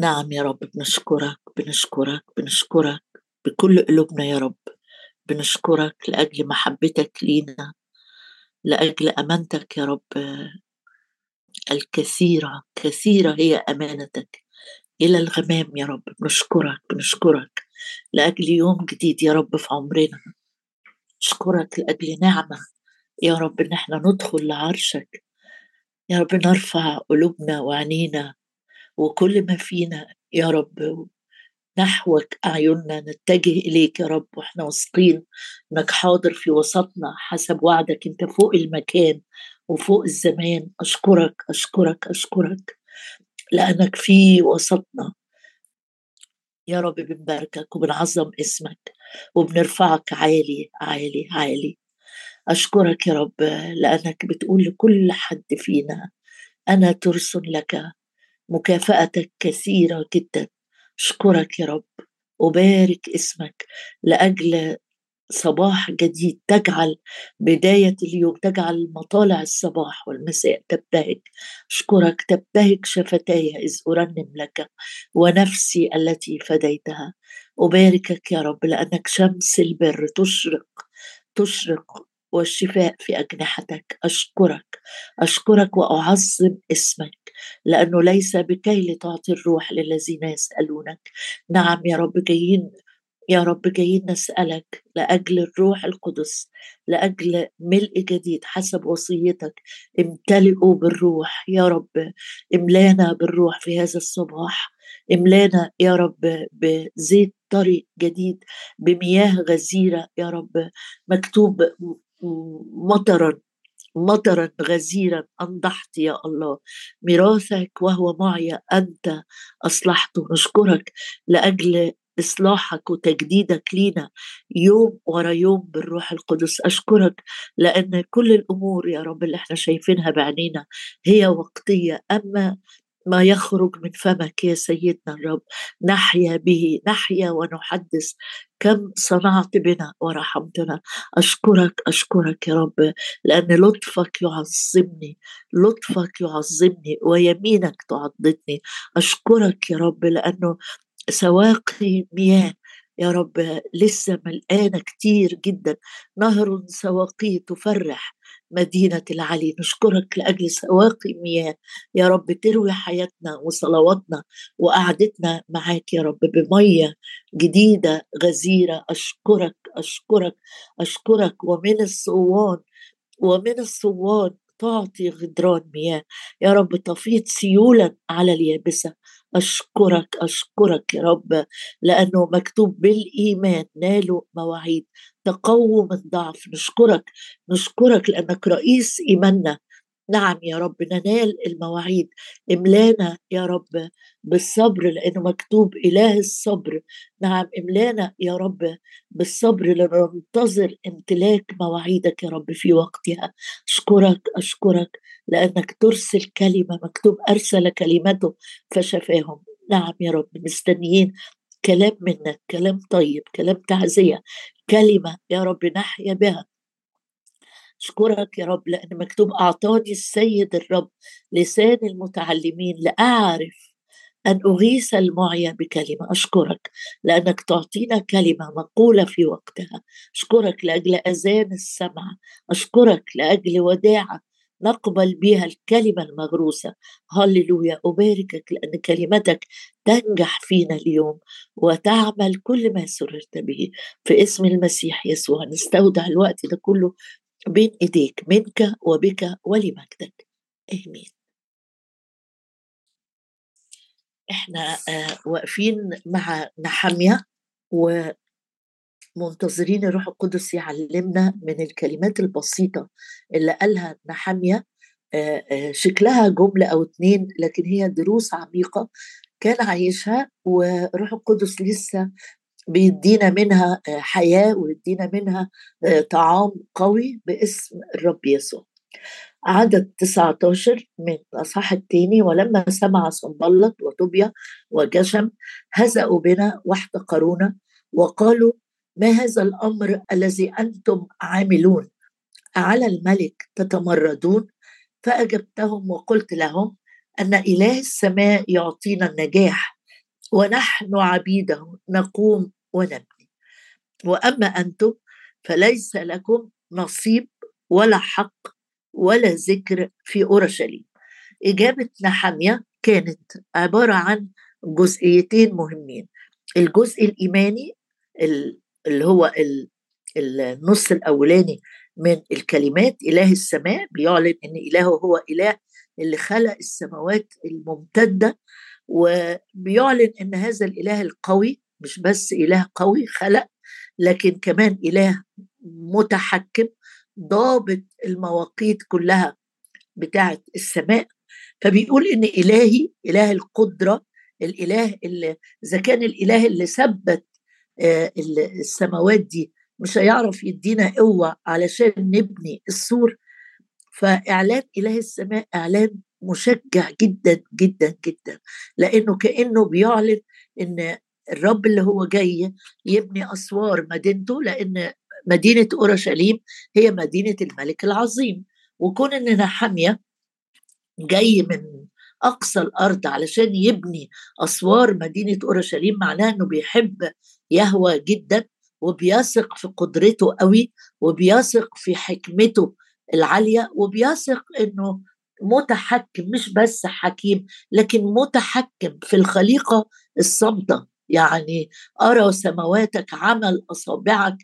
نعم يا رب بنشكرك بنشكرك بنشكرك بكل قلوبنا يا رب. بنشكرك لأجل محبتك لينا لأجل أمانتك يا رب. الكثيرة كثيرة هي أمانتك إلى الغمام يا رب. بنشكرك بنشكرك لأجل يوم جديد يا رب في عمرنا. نشكرك لأجل نعمة يا رب إن إحنا ندخل لعرشك. يا رب نرفع قلوبنا وعنينا وكل ما فينا يا رب نحوك أعيننا نتجه إليك يا رب وإحنا واثقين إنك حاضر في وسطنا حسب وعدك. أنت فوق المكان وفوق الزمان. أشكرك أشكرك أشكرك لأنك في وسطنا. يا رب بنباركك وبنعظم اسمك وبنرفعك عالي عالي عالي. أشكرك يا رب لأنك بتقول لكل حد فينا أنا ترس لك مكافأتك كثيرة جدا. أشكرك يا رب. أبارك اسمك لأجل صباح جديد. تجعل بداية اليوم تجعل مطالع الصباح والمساء تبتهج. أشكرك. تبتهج شفتاي إذ أرنم لك ونفسي التي فديتها. أباركك يا رب لأنك شمس البر تشرق تشرق والشفاء في أجنحتك. أشكرك. أشكرك وأعظم اسمك لأنه ليس بكي لتعطي الروح للذين يسألونك. نعم يا رب جايين يا رب جايين نسألك لأجل الروح القدس لأجل ملء جديد حسب وصيتك. امتلئوا بالروح يا رب املانا بالروح في هذا الصباح. املانا يا رب بزيت طري جديد بمياه غزيرة يا رب. مكتوب مطرا مطرا غزيرا أنضحت يا الله. ميراثك وهو معي أنت أصلحته. نشكرك لأجل إصلاحك وتجديدك لينا يوم ورا يوم بالروح القدس. أشكرك لأن كل الأمور يا رب اللي إحنا شايفينها بعينينا هي وقتية. أما ما يخرج من فمك يا سيدنا الرب. نحيا به نحيا ونحدث كم صنعت بنا ورحمتنا. أشكرك أشكرك يا رب لأن لطفك يعظمني لطفك يعظمني ويمينك تعضدني. أشكرك يا رب لأنه سواقي مياه يا رب لسه ملقانة كتير جدا. نهر سواقيه تفرح. مدينة العلي. نشكرك لأجل سواقي مياه يا رب تروي حياتنا وصلواتنا وقعدتنا معاك يا رب بمية جديدة غزيرة. أشكرك أشكرك أشكرك. ومن الصوان ومن الصوان تعطي غدران مياه. يا رب تفيض سيولا على اليابسة. أشكرك أشكرك يا رب لأنه مكتوب بالإيمان نالوا مواعيد. تقوم الضعف. نشكرك نشكرك لأنك رئيس إيماننا. نعم يا رب ننال المواعيد. املانا يا رب بالصبر لأنه مكتوب إله الصبر. نعم املانا يا رب بالصبر لننتظر امتلاك مواعيدك يا رب في وقتها. أشكرك أشكرك لأنك ترسل كلمة مكتوب أرسل كلمته فشفاهم. نعم يا رب مستنيين كلام منك كلام طيب كلام تعزية كلمة يا رب نحيا بها. أشكرك يا رب لأن مكتوب أعطاني السيد الرب لسان المتعلمين لأعرف أن أغيث المعيا بكلمة. أشكرك لأنك تعطينا كلمة مقولة في وقتها. أشكرك لأجل أذان السمع. أشكرك لأجل وداعة نقبل بها الكلمة المغروسة. هللويا أباركك لأن كلمتك تنجح فينا اليوم وتعمل كل ما سررت به. في اسم المسيح يسوع نستودع الوقت ده كله بين إيديك منك وبك ولمجدك. آمين. إحنا آه واقفين مع نحمية ومنتظرين الروح القدس يعلمنا من الكلمات البسيطة اللي قالها نحمية آه آه شكلها جملة أو اتنين لكن هي دروس عميقة كان عايشها وروح القدس لسه بيدينا منها آه، حياة ويدينا منها طعام قوي باسم الرب يسوع. عدد 19 من الأصحاح الثاني ولما سمع صنبلط وطوبيا وجشم هزأوا بنا واحتقرونا وقالوا ما هذا الأمر الذي أنتم عاملون؟ على الملك تتمردون؟ فأجبتهم وقلت لهم أن إله السماء يعطينا النجاح ونحن عبيده نقوم ونبني. وأما أنتم فليس لكم نصيب ولا حق ولا ذكر في أورشليم. إجابة نحميه كانت عبارة عن جزئيتين مهمين. الجزء الإيماني اللي هو النص الأولاني من الكلمات إله السماء بيعلن إن إلهه هو إله اللي خلق السماوات الممتدة وبيعلن إن هذا الإله القوي مش بس إله قوي خلق لكن كمان إله متحكم ضابط المواقيت كلها بتاعه السماء. فبيقول إن إلهي إله القدرة الإله اللي إذا كان الإله اللي ثبت السماوات دي مش هيعرف يدينا قوة علشان نبني السور. فإعلان إله السماء إعلان مشجع جدا جدا جدا. لأنه كأنه بيعلن إن الرب اللي هو جاي يبني أسوار مدينته لأن مدينة أورشليم هي مدينة الملك العظيم. وكون إن حاميه جاي من أقصى الأرض علشان يبني أسوار مدينة أورشليم معناه إنه بيحب يهوى جدا وبيثق في قدرته قوي وبيثق في حكمته العالية وبيثق إنه متحكم مش بس حكيم لكن متحكم في الخليقة الصامتة. يعني أرى سماواتك عمل أصابعك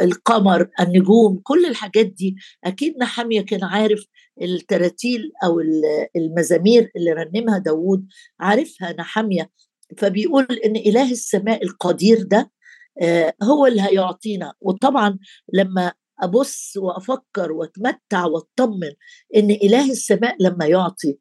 القمر النجوم كل الحاجات دي. أكيد نحمية كان عارف التراتيل أو المزامير اللي رنمها داوود عارفها نحمية فبيقول إن إله السماء القدير ده هو اللي هيعطينا. وطبعا لما أبص وأفكر وأتمتع وأطمن إن إله السماء لما يعطي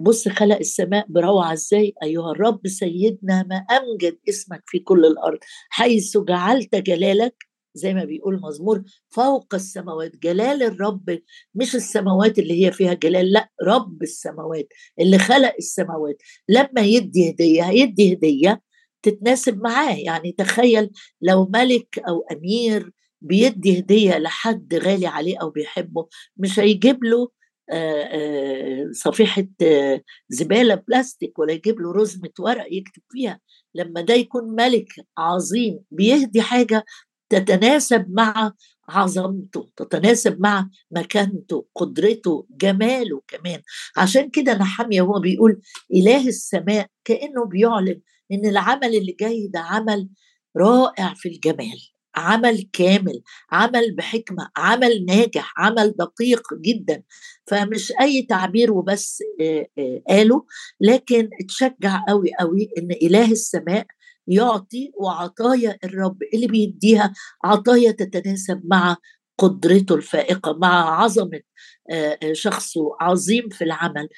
بص خلق السماء بروعة إزاي؟ أيها الرب سيدنا ما أمجد اسمك في كل الأرض حيث جعلت جلالك زي ما بيقول مزمور فوق السماوات. جلال الرب مش السماوات اللي هي فيها جلال لا رب السماوات اللي خلق السماوات. لما يدي هدية هيدي هدية تتناسب معاه. يعني تخيل لو ملك أو أمير بيدي هدية لحد غالي عليه أو بيحبه مش هيجيب له صفيحة زبالة بلاستيك ولا يجيب له رزمة ورق يكتب فيها. لما ده يكون ملك عظيم بيهدي حاجة تتناسب مع عظمته تتناسب مع مكانته قدرته جماله كمان. عشان كده نحمية هو بيقول إله السماء كأنه بيعلن إن العمل اللي جاي ده عمل رائع في الجمال عمل كامل عمل بحكمة عمل ناجح عمل دقيق جدا. فمش أي تعبير وبس قاله لكن اتشجع قوي قوي إن إله السماء يعطي وعطايا الرب اللي بيديها؟ عطايا تتناسب مع قدرته الفائقة مع عظمة شخصه عظيم في العمل.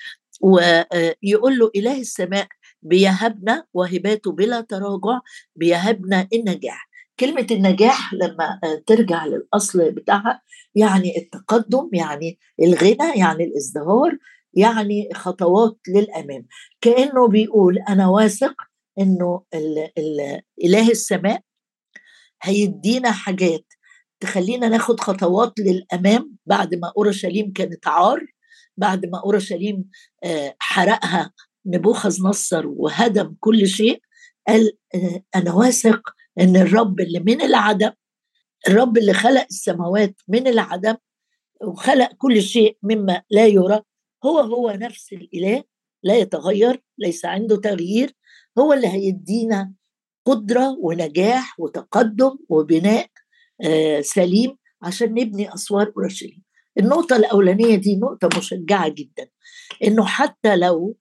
ويقول له إله السماء بيهبنا وهباته بلا تراجع بيهبنا النجاح. كلمة النجاح لما ترجع للأصل بتاعها يعني التقدم يعني الغنى يعني الإزدهار يعني خطوات للأمام. كأنه بيقول أنا واثق إنه ال ال إله السماء هيدينا حاجات تخلينا ناخد خطوات للأمام بعد ما أورشليم كانت عار بعد ما أورشليم حرقها نبوخذ نصر وهدم كل شيء قال أنا واثق إن الرب اللي من العدم الرب اللي خلق السماوات من العدم وخلق كل شيء مما لا يرى هو هو نفس الإله لا يتغير ليس عنده تغيير هو اللي هيدينا قدرة ونجاح وتقدم وبناء آه سليم عشان نبني أسوار أورشليم. النقطة الأولانية دي نقطة مشجعة جدا إنه حتى لو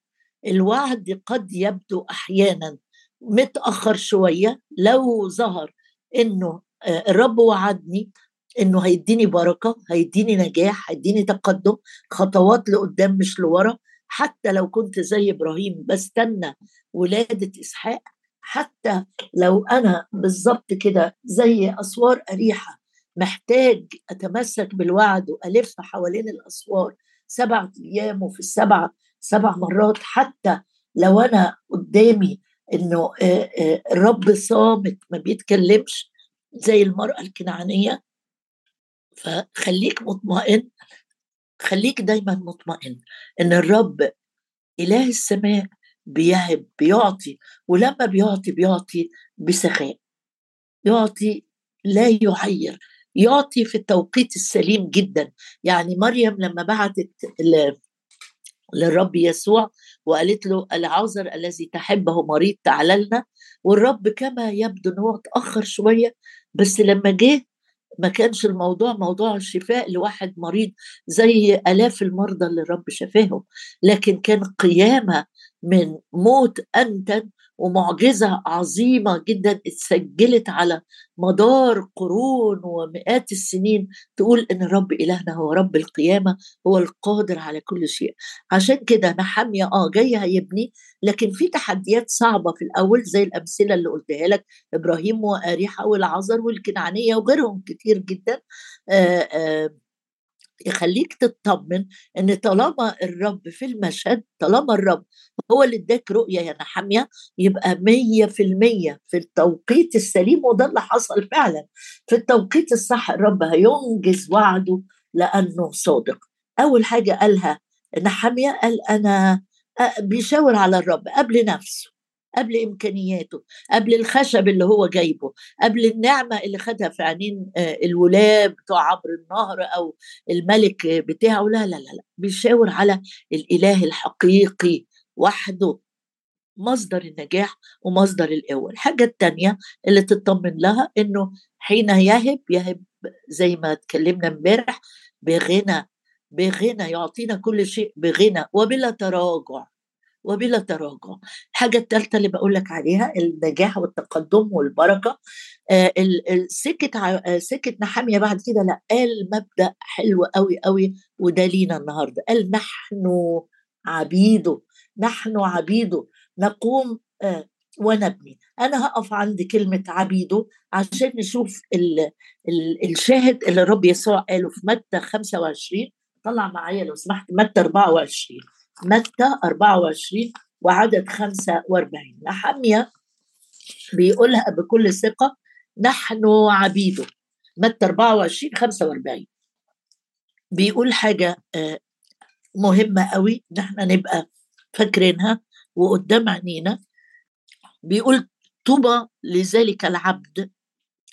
الوعد قد يبدو أحيانا متأخر شوية لو ظهر إنه آه، الرب وعدني إنه هيديني بركة هيديني نجاح هيديني تقدم خطوات لقدام مش لورا حتى لو كنت زي إبراهيم بستنى ولادة إسحاق حتى لو أنا بالظبط كده زي أسوار أريحة محتاج أتمسك بالوعد وألف حوالين الأسوار سبعة أيام وفي السبعه سبع مرات حتى لو أنا قدامي إنه الرب صامت ما بيتكلمش زي المرأة الكنعانية فخليك مطمئن خليك دايما مطمئن إن الرب إله السماء بيهب بيعطي ولما بيعطي بيعطي بسخاء يعطي لا يعير يعطي في التوقيت السليم جدا. يعني مريم لما بعتت للرب يسوع وقالت له العذر الذي تحبه مريض تعال لنا والرب كما يبدو إن هو اتأخر شوية بس لما جه ما كانش الموضوع موضوع الشفاء لواحد مريض زي آلاف المرضى اللي الرب شفاهم لكن كان قيامة من موت أنتن ومعجزة عظيمة جدا اتسجلت على مدار قرون ومئات السنين تقول إن رب إلهنا هو رب القيامة هو القادر على كل شيء. عشان كده نحمية آه جاي هيبني لكن في تحديات صعبة في الأول زي الأمثلة اللي قلتها لك إبراهيم وآريحة والعذر والكنعانية وغيرهم كتير جدا. آآ آآ يخليك تطمن إن طالما الرب في المشهد طالما الرب هو اللي اداك رؤية يا نحمية يبقى مية في المية في التوقيت السليم وده اللي حصل فعلا. في التوقيت الصح الرب هينجز وعده لأنه صادق. أول حاجة قالها نحمية قال أنا بيشاور على الرب قبل نفسه. قبل إمكانياته قبل الخشب اللي هو جايبه قبل النعمة اللي خدها في عينين آه، الولاد بتوع عبر النهر أو الملك بتاعه لا لا لا لا بيشاور على الإله الحقيقي وحده مصدر النجاح ومصدر القوة الحاجة التانية اللي تطمن لها إنه حين يهب يهب زي ما اتكلمنا امبارح بغنى بغنى يعطينا كل شيء بغنى وبلا تراجع. وبلا تراجع. الحاجة الثالثة اللي بقول لك عليها النجاح والتقدم والبركة. آه سكت آه سكت نحامية بعد كده لا قال مبدأ حلو قوي قوي وده لينا النهاردة. قال نحن عبيده نحن عبيده نقوم آه ونبني أنا هقف عند كلمة عبيده عشان نشوف ال ال الشاهد اللي الرب يسوع قاله في متى 25 طلع معايا لو سمحت متى 24 متى 24 وعدد 45 نحمية بيقولها بكل ثقة نحن عبيده. متى 24 45 بيقول حاجة آه، مهمة قوي إن إحنا نبقى فاكرينها وقدام عينينا. بيقول طوبى لذلك العبد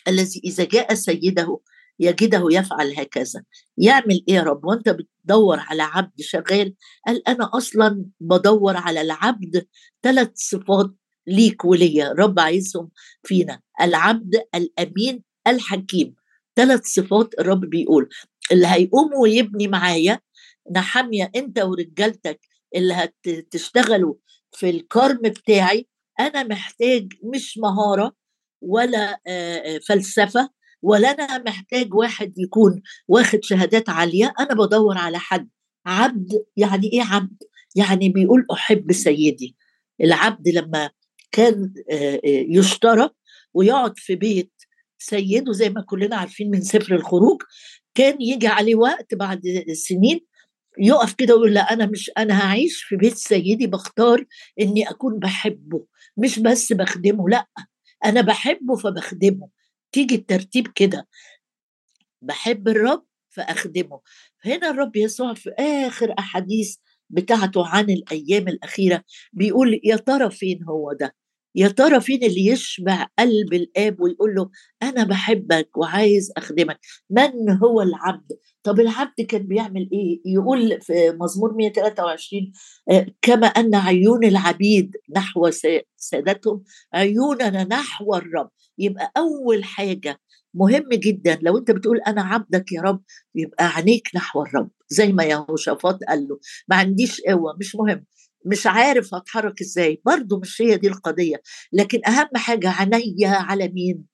الذي إذا جاء سيده يجده يفعل هكذا. يعمل إيه يا رب؟ وأنت بتدور على عبد شغال. قال أنا أصلا بدور على العبد ثلاث صفات ليك وليا رب عايزهم فينا. العبد الأمين الحكيم ثلاث صفات الرب بيقول. اللي هيقوم ويبني معايا نحمية أنت ورجالتك اللي هتشتغلوا في الكرم بتاعي أنا محتاج مش مهارة ولا فلسفة ولا أنا محتاج واحد يكون واخد شهادات عالية أنا بدور على حد. عبد يعني إيه عبد؟ يعني بيقول أحب سيدي. العبد لما كان يشترى ويقعد في بيت سيده زي ما كلنا عارفين من سفر الخروج كان يجي عليه وقت بعد سنين يقف كده ويقول لا أنا مش أنا هعيش في بيت سيدي بختار إني أكون بحبه. مش بس بخدمه لأ أنا بحبه فبخدمه. تيجي الترتيب كده. بحب الرب فأخدمه. هنا الرب يسوع في آخر أحاديث بتاعته عن الأيام الأخيرة بيقول يا ترى فين هو ده؟ يا ترى فين اللي يشبع قلب الآب ويقول له أنا بحبك وعايز أخدمك؟ من هو العبد؟ طب العبد كان بيعمل إيه؟ يقول في مزمور 123 آه، كما أن عيون العبيد نحو سادتهم عيوننا نحو الرب. يبقى أول حاجة مهم جدا لو أنت بتقول أنا عبدك يا رب يبقى عينيك نحو الرب زي ما يهوشافاط قال له. ما عنديش قوة مش مهم. مش عارف اتحرك إزاي. برضه مش هي دي القضية. لكن أهم حاجة عينيا على مين؟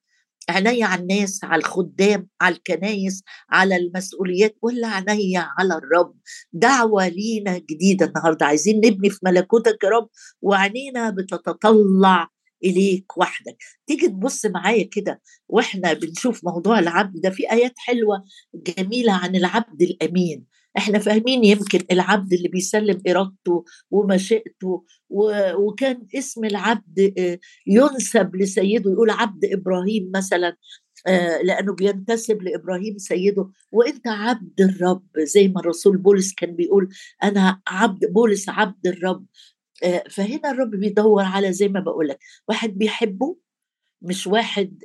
عينيا على الناس على الخدام على الكنايس على المسؤوليات ولا عينيا على الرب؟ دعوة لينا جديدة النهاردة. عايزين نبني في ملكوتك يا رب وعينينا بتتطلع إليك وحدك. تيجي تبص معايا كده وإحنا بنشوف موضوع العبد ده في آيات حلوة جميلة عن العبد الأمين. إحنا فاهمين يمكن العبد اللي بيسلم إرادته ومشيئته وكان اسم العبد آه، ينسب لسيده يقول عبد إبراهيم مثلا آه، لأنه بينتسب لإبراهيم سيده. وأنت عبد الرب زي ما الرسول بولس كان بيقول أنا عبد بولس عبد الرب. آه، فهنا الرب بيدور على زي ما بقول لك واحد بيحبه مش واحد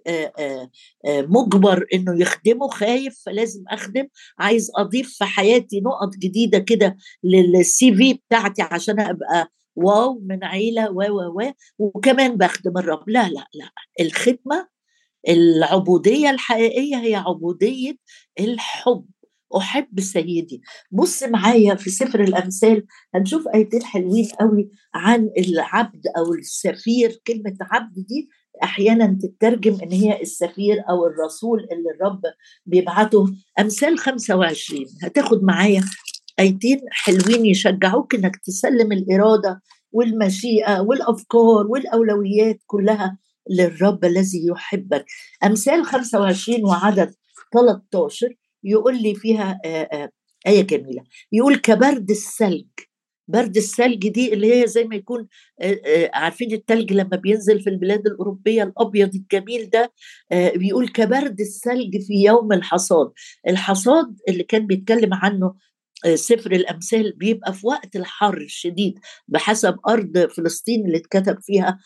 مجبر إنه يخدمه خايف فلازم أخدم. عايز أضيف في حياتي نقط جديدة كده للسي في بتاعتي عشان أبقى واو من عيلة و و و وكمان بخدم الرب. لا لا لا الخدمة العبودية الحقيقية هي عبودية الحب. أحب سيدي. بص معايا في سفر الأمثال هنشوف آيتين حلوين قوي عن العبد أو السفير. كلمة عبد دي أحيانا تترجم إن هي السفير أو الرسول اللي الرب بيبعته. أمثال 25 هتاخد معايا ايتين حلوين يشجعوك إنك تسلم الإرادة والمشيئة والأفكار والأولويات كلها للرب الذي يحبك. أمثال 25 وعدد 13 يقول لي فيها آية جميلة. يقول كبرد الثلج برد الثلج دي اللي هي زي ما يكون عارفين الثلج لما بينزل في البلاد الأوروبية الأبيض الجميل ده بيقول كبرد الثلج في يوم الحصاد. الحصاد اللي كان بيتكلم عنه سفر الأمثال بيبقى في وقت الحر الشديد بحسب أرض فلسطين اللي اتكتب فيها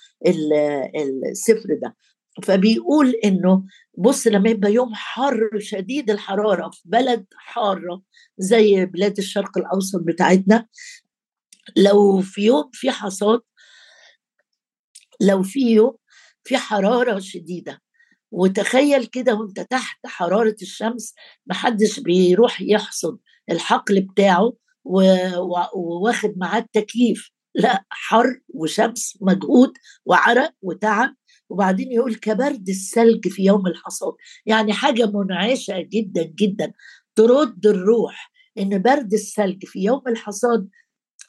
السفر ده. فبيقول إنه بص لما يبقى يوم حر شديد الحرارة في بلد حارة زي بلاد الشرق الأوسط بتاعتنا لو في يوم في حصاد لو في يوم في حرارة شديدة وتخيل كده وانت تحت حرارة الشمس محدش بيروح يحصد الحقل بتاعه وواخد معاه التكييف. لا حر وشمس مجهود وعرق وتعب وبعدين يقول كبرد الثلج في يوم الحصاد. يعني حاجة منعشة جدا جدا. ترد الروح إن برد الثلج في يوم الحصاد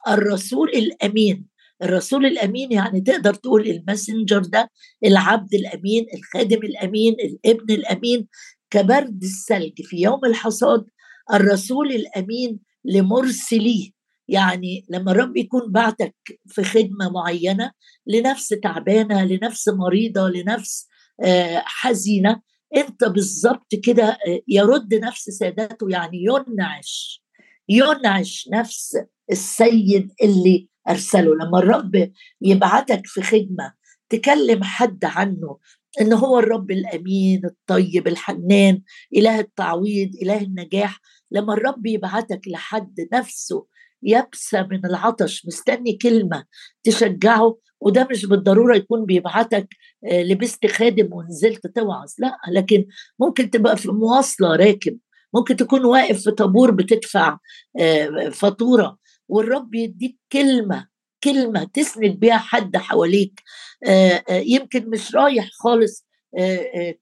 الرسول الأمين. الرسول الأمين يعني تقدر تقول الماسنجر ده العبد الأمين الخادم الأمين الابن الأمين. كبرد الثلج في يوم الحصاد الرسول الأمين لمرسليه يعني لما الرب يكون بعتك في خدمة معينة لنفس تعبانة لنفس مريضة لنفس آه، حزينة انت بالظبط كده آه، يرد نفس ساداته يعني ينعش. ينعش نفس السيد اللي أرسله. لما الرب يبعتك في خدمة تكلم حد عنه إن هو الرب الأمين الطيب الحنان إله التعويض إله النجاح لما الرب يبعتك لحد نفسه يبسى من العطش مستني كلمة تشجعه. وده مش بالضرورة يكون بيبعتك آه، لبست خادم ونزلت توعظ لا لكن ممكن تبقى في مواصلة راكب. ممكن تكون واقف في طابور بتدفع آه، فاتورة والرب يديك كلمة كلمة تسند بيها حد حواليك آه، يمكن مش رايح خالص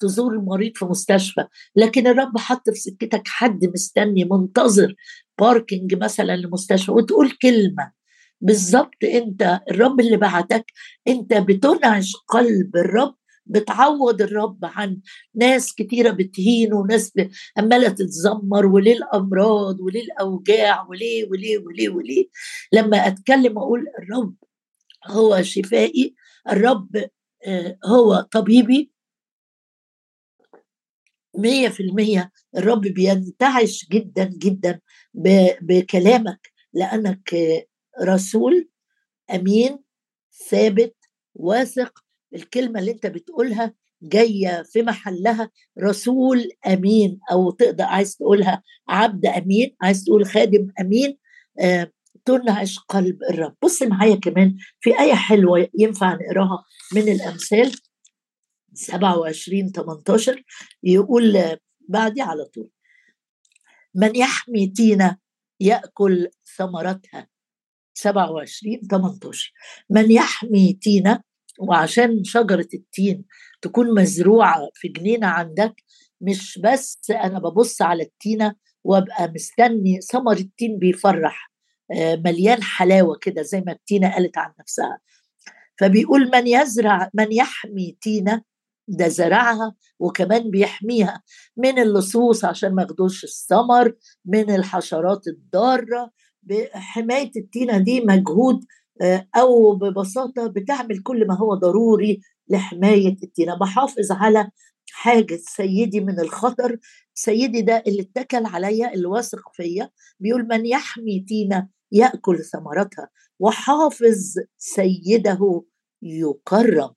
تزور المريض في مستشفى لكن الرب حط في سكتك حد مستني منتظر باركينج مثلا لمستشفى وتقول كلمة. بالظبط انت الرب اللي بعتك انت بتنعش قلب الرب بتعوض الرب عن ناس كتيرة بتهين وناس عمالة تتذمر وليه الأمراض وليه الأوجاع وليه وليه وليه وليه. لما أتكلم أقول الرب هو شفائي الرب آه، هو طبيبي. مية في المية الرب بينتعش جدا جدا بكلامك لأنك رسول أمين ثابت واثق الكلمة اللي أنت بتقولها جاية في محلها رسول أمين أو تقدر عايز تقولها عبد أمين عايز تقول خادم أمين آه تنعش قلب الرب. بص معايا كمان في آية حلوة ينفع نقراها من الأمثال 27 18 يقول بعدي على طول. من يحمي تينة يأكل ثمرتها. 27 18 من يحمي تينة وعشان شجرة التين تكون مزروعة في جنينة عندك مش بس أنا ببص على التينة وأبقى مستني ثمر التين بيفرح آه، مليان حلاوة كده زي ما التينة قالت عن نفسها. فبيقول من يزرع من يحمي تينة ده زرعها وكمان بيحميها من اللصوص عشان ما ياخدوش الثمر من الحشرات الضارة بحمايه التينة دي مجهود أو ببساطة بتعمل كل ما هو ضروري لحماية التينه بحافظ على حاجة سيدي من الخطر. سيدي ده اللي اتكل عليا اللي واثق فيا بيقول من يحمي تينه يأكل ثمرتها. وحافظ سيده يكرم.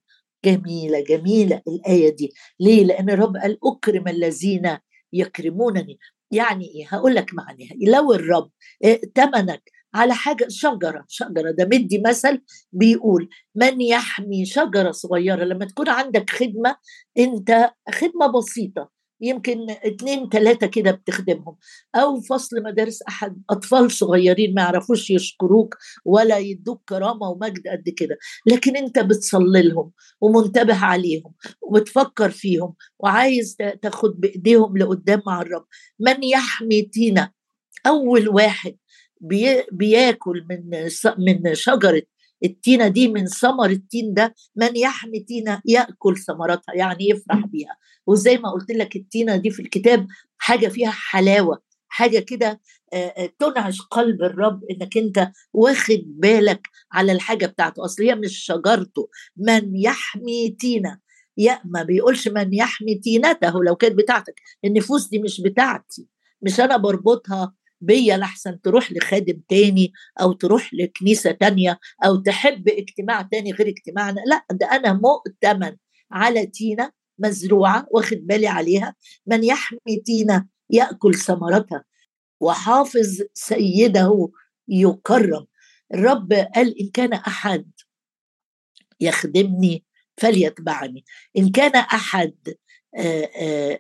جميلة جميلة الآية دي. ليه؟ لأن الرب قال أكرم الذين يكرمونني. يعني إيه؟ هقول لك معناها. لو الرب ائتمنك على حاجة شجرة شجرة ده مدي مثل بيقول من يحمي شجرة صغيرة. لما تكون عندك خدمة أنت خدمة بسيطة يمكن اتنين تلاتة كده بتخدمهم. أو فصل مدارس أحد أطفال صغيرين ما يعرفوش يشكروك ولا يدوك كرامة ومجد قد كده. لكن أنت بتصلي لهم ومنتبه عليهم وبتفكر فيهم وعايز تاخد بإيديهم لقدام مع الرب. من يحمي تينا؟ أول واحد بي بياكل من من شجرة التينة دي من ثمر التين ده من يحمي تينة يأكل ثمرتها يعني يفرح بيها. وزي ما قلت لك التينة دي في الكتاب حاجة فيها حلاوة حاجة كده تنعش قلب الرب إنك أنت واخد بالك على الحاجة بتاعته. أصل هي مش شجرته. من يحمي تينة. يا ما بيقولش من يحمي تينته لو كانت بتاعتك. النفوس دي مش بتاعتي. مش أنا بربطها بيا لحسن تروح لخادم تاني أو تروح لكنيسة تانية أو تحب اجتماع تاني غير اجتماعنا لا ده أنا مؤتمن على تينا مزروعة واخد بالي عليها من يحمي تينا يأكل ثمرتها وحافظ سيده يكرم الرب قال إن كان أحد يخدمني فليتبعني إن كان أحد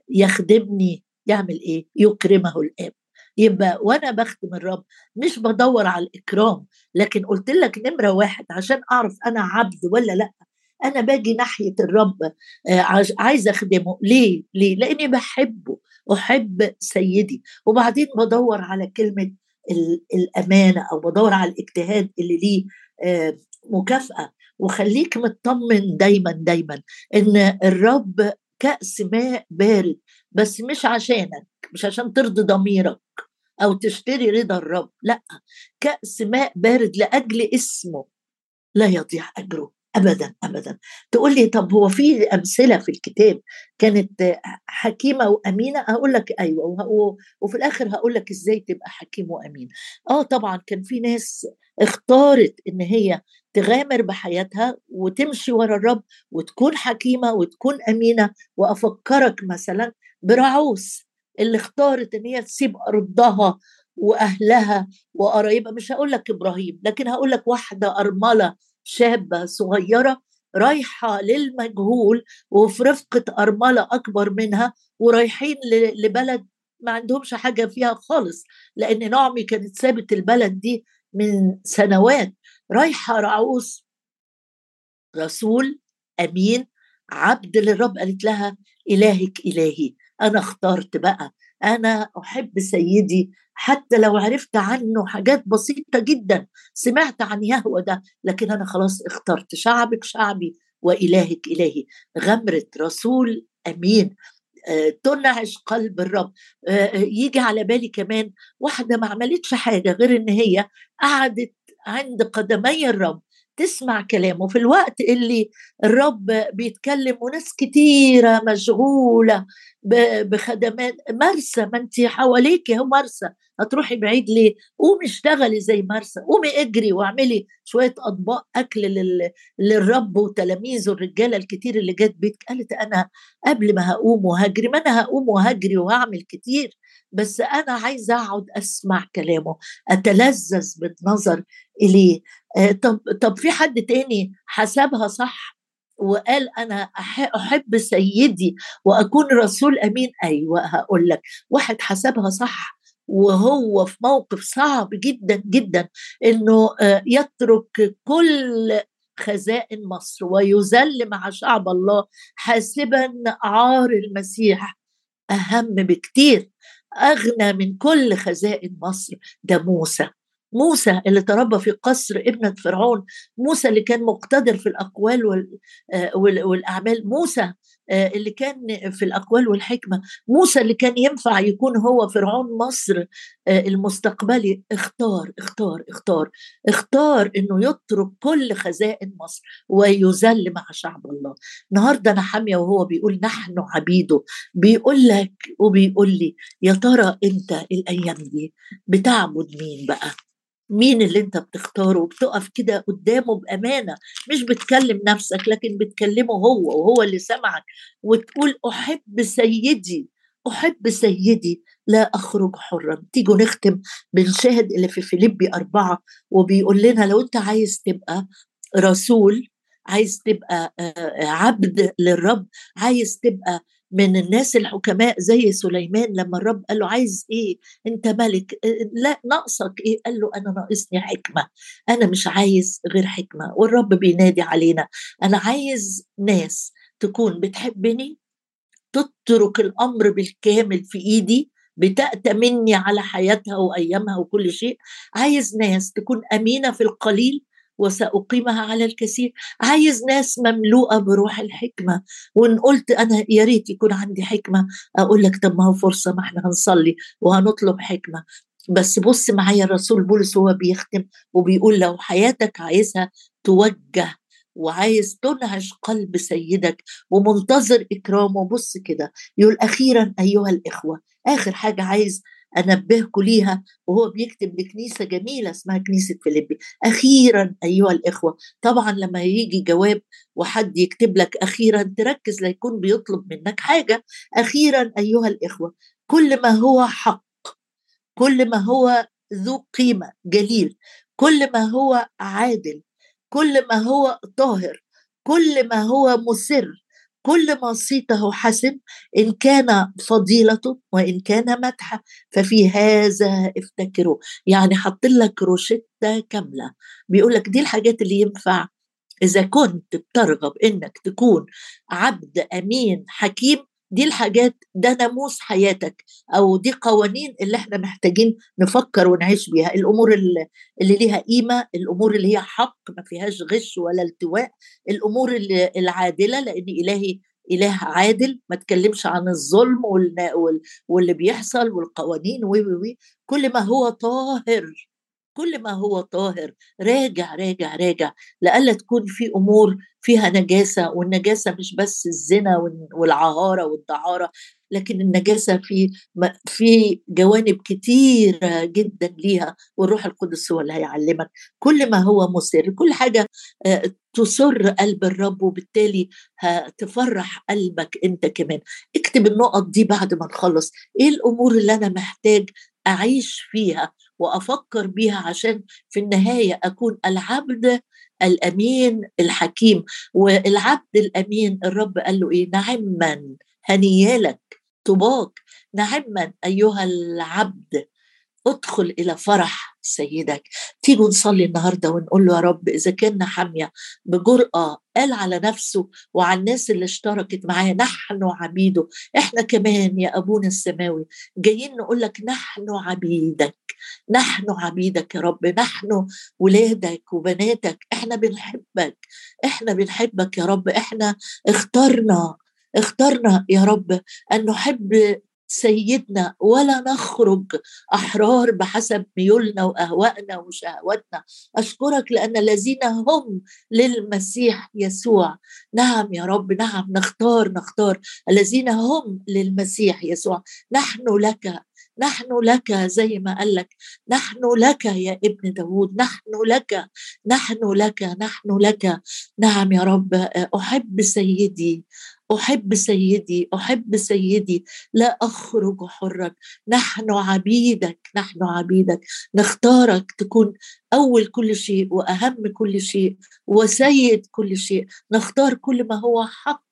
يخدمني يعمل إيه؟ يكرمه الآب. يبقى وأنا بخدم الرب مش بدور على الإكرام لكن قلت لك نمرة واحد عشان أعرف أنا عبد ولا لأ. أنا باجي ناحية الرب آه، عايزه أخدمه. ليه؟ ليه؟ لأني بحبه أحب سيدي. وبعدين بدور على كلمة الأمانة أو بدور على الاجتهاد اللي ليه آه، مكافأة. وخليك مطمن دايما دايما إن الرب كأس ماء بارد بس مش عشانك. مش عشان ترضي ضميرك أو تشتري رضا الرب لأ كأس ماء بارد لأجل اسمه لا يضيع أجره ابدا ابدا. تقول لي طب هو في أمثلة في الكتاب كانت حكيمة وأمينة؟ أقول لك أيوه وفي الآخر هقول لك إزاي تبقى حكيم وامين آه طبعا كان في ناس اختارت إن هي تغامر بحياتها وتمشي ورا الرب وتكون حكيمة وتكون أمينة وأفكرك مثلا برعوس. اللي اختارت إن هي تسيب أرضها وأهلها وقرايبها. مش هقول لك إبراهيم لكن هقول لك واحدة أرملة شابة صغيرة رايحة للمجهول وفي رفقة أرملة أكبر منها ورايحين لبلد ما عندهمش حاجة فيها خالص لأن نعمي كانت سابت البلد دي من سنوات. رايحة رعوس رسول أمين عبد للرب قالت لها إلهك إلهي. أنا اخترت بقى. أنا أحب سيدي حتى لو عرفت عنه حاجات بسيطة جدا سمعت عن يهوى ده لكن أنا خلاص اخترت شعبك شعبي وإلهك إلهي. غمرة رسول أمين. آه، تنعش قلب الرب. آه، آه، يجي على بالي كمان واحدة ما عملتش حاجة غير إن هي قعدت عند قدمي الرب. تسمع كلامه. في الوقت اللي الرب بيتكلم وناس كتيرة مشغولة بخدمات. مرسى ما انت حواليك اهو مرسى هتروحي بعيد ليه؟ قومي اشتغلي زي مرسى قومي اجري واعملي شوية أطباق أكل لل... للرب وتلاميذه الرجالة الكتير اللي جت بيتك قالت أنا قبل ما هقوم وهجري ما أنا هقوم وهجري وهعمل كتير بس أنا عايزة أقعد أسمع كلامه أتلذذ بالنظر إليه. آه، طب طب في حد تاني حسبها صح وقال أنا أحب سيدي وأكون رسول أمين؟ أيوه هقول لك. واحد حسبها صح وهو في موقف صعب جدا جدا إنه آه، يترك كل خزائن مصر ويذل مع شعب الله حاسبا عار المسيح أهم بكتير أغنى من كل خزائن مصر. ده موسى. موسى اللي تربى في قصر ابنة فرعون موسى اللي كان مقتدر في الأقوال آه، والأعمال موسى آه، اللي كان في الأقوال والحكمة موسى اللي كان ينفع يكون هو فرعون مصر آه، المستقبلي. اختار اختار اختار اختار إنه يترك كل خزائن مصر ويذل مع شعب الله. النهارده أنا حامية وهو بيقول نحن عبيده. بيقول لك وبيقول لي يا ترى أنت الأيام دي بتعبد مين بقى؟ مين اللي انت بتختاره وبتقف كده قدامه بأمانة مش بتكلم نفسك لكن بتكلمه هو وهو اللي سمعك وتقول أحب سيدي أحب سيدي لا أخرج حرا. تيجوا نختم بالشاهد اللي في فيليبي أربعة وبيقول لنا لو أنت عايز تبقى رسول عايز تبقى عبد للرب عايز تبقى من الناس الحكماء زي سليمان لما الرب قال له عايز إيه؟ أنت ملك. لا ناقصك إيه؟ قال له أنا ناقصني حكمة. أنا مش عايز غير حكمة. والرب بينادي علينا. أنا عايز ناس تكون بتحبني تترك الأمر بالكامل في إيدي بتأتمني على حياتها وأيامها وكل شيء. عايز ناس تكون أمينة في القليل وسأقيمها على الكثير. عايز ناس مملوءة بروح الحكمة. وإن قلت أنا يا ريت يكون عندي حكمة أقول لك طب ما هو فرصة ما إحنا هنصلي وهنطلب حكمة. بس بص معايا الرسول بولس هو بيختم وبيقول لو حياتك عايزها توجه وعايز تنهش قلب سيدك ومنتظر إكرامه بص كده. يقول أخيرا أيها الإخوة آخر حاجة عايز انبهكم ليها وهو بيكتب لكنيسة جميلة اسمها كنيسة فيليبي. أخيرا أيها الإخوة طبعا لما يجي جواب وحد يكتب لك أخيرا تركز ليكون بيطلب منك حاجة. أخيرا أيها الإخوة كل ما هو حق كل ما هو ذو قيمة جليل كل ما هو عادل كل ما هو طاهر كل ما هو مسر كل ما صيته حسن إن كان فضيلة وإن كان مدحة. ففي هذا افتكروا. يعني حط لك روشتة كاملة. بيقول لك دي الحاجات اللي ينفع إذا كنت بترغب إنك تكون عبد أمين حكيم دي الحاجات ده ناموس حياتك أو دي قوانين اللي إحنا محتاجين نفكر ونعيش بيها. الأمور اللي, اللي ليها قيمة الأمور اللي هي حق ما فيهاش غش ولا التواء. الأمور العادلة لأن إلهي إله عادل ما تكلمش عن الظلم واللي بيحصل والقوانين و كل ما هو طاهر كل ما هو طاهر راجع راجع راجع لألا تكون في أمور فيها نجاسة والنجاسة مش بس الزنا والعهارة والدعارة لكن النجاسة في في جوانب كتيرة جدا ليها والروح القدس هو اللي هيعلمك. كل ما هو مسر كل حاجة آه، تسر قلب الرب وبالتالي هتفرح قلبك أنت كمان. اكتب النقط دي بعد ما نخلص. إيه الأمور اللي أنا محتاج أعيش فيها؟ وأفكر بيها عشان في النهاية أكون العبد الأمين الحكيم. والعبد الأمين الرب قال له إيه؟ نعما هنيالك طباك نعما أيها العبد ادخل إلى فرح سيدك. تيجوا نصلي النهارده ونقول له يا رب إذا كنا حامية بجرأة قال على نفسه وعلى الناس اللي اشتركت معاه نحن عبيده إحنا كمان يا أبونا السماوي جايين نقول لك نحن عبيدك نحن عبيدك يا رب نحن ولادك وبناتك. إحنا بنحبك إحنا بنحبك يا رب. إحنا اخترنا اخترنا يا رب أن نحب سيدنا ولا نخرج أحرار بحسب ميولنا وأهوائنا وشهواتنا. أشكرك لأن الذين هم للمسيح يسوع. نعم يا رب نعم نختار نختار. الذين هم للمسيح يسوع. نحن لك نحن لك زي ما قال لك. نحن لك يا ابن داود نحن لك نحن لك نحن لك. نعم يا رب أحب سيدي أحب سيدي أحب سيدي. لا أخرج حرا نحن عبيدك نحن عبيدك. نختارك تكون أول كل شيء وأهم كل شيء وسيد كل شيء. نختار كل ما هو حق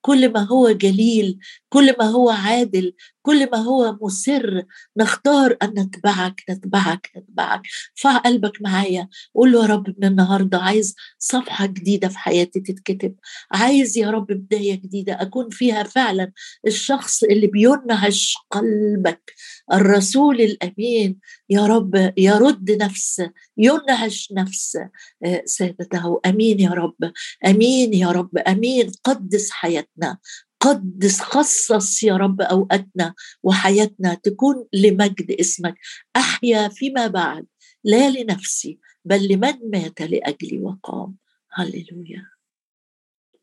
كل ما هو جليل كل ما هو عادل كل ما هو مسر. نختار أن نتبعك نتبعك نتبعك. فع قلبك معايا. قول له يا رب من النهارده عايز صفحة جديدة في حياتي تتكتب. عايز يا رب بداية جديدة أكون فيها فعلا الشخص اللي بينعش قلبك الرسول الأمين يا رب يرد نفس ينعش نفس آه، سيدته أمين يا رب أمين يا رب أمين قدس حياتنا قدس خصص يا رب أوقاتنا وحياتنا تكون لمجد اسمك. أحيا فيما بعد لا لنفسي بل لمن مات لأجلي وقام. هللويا.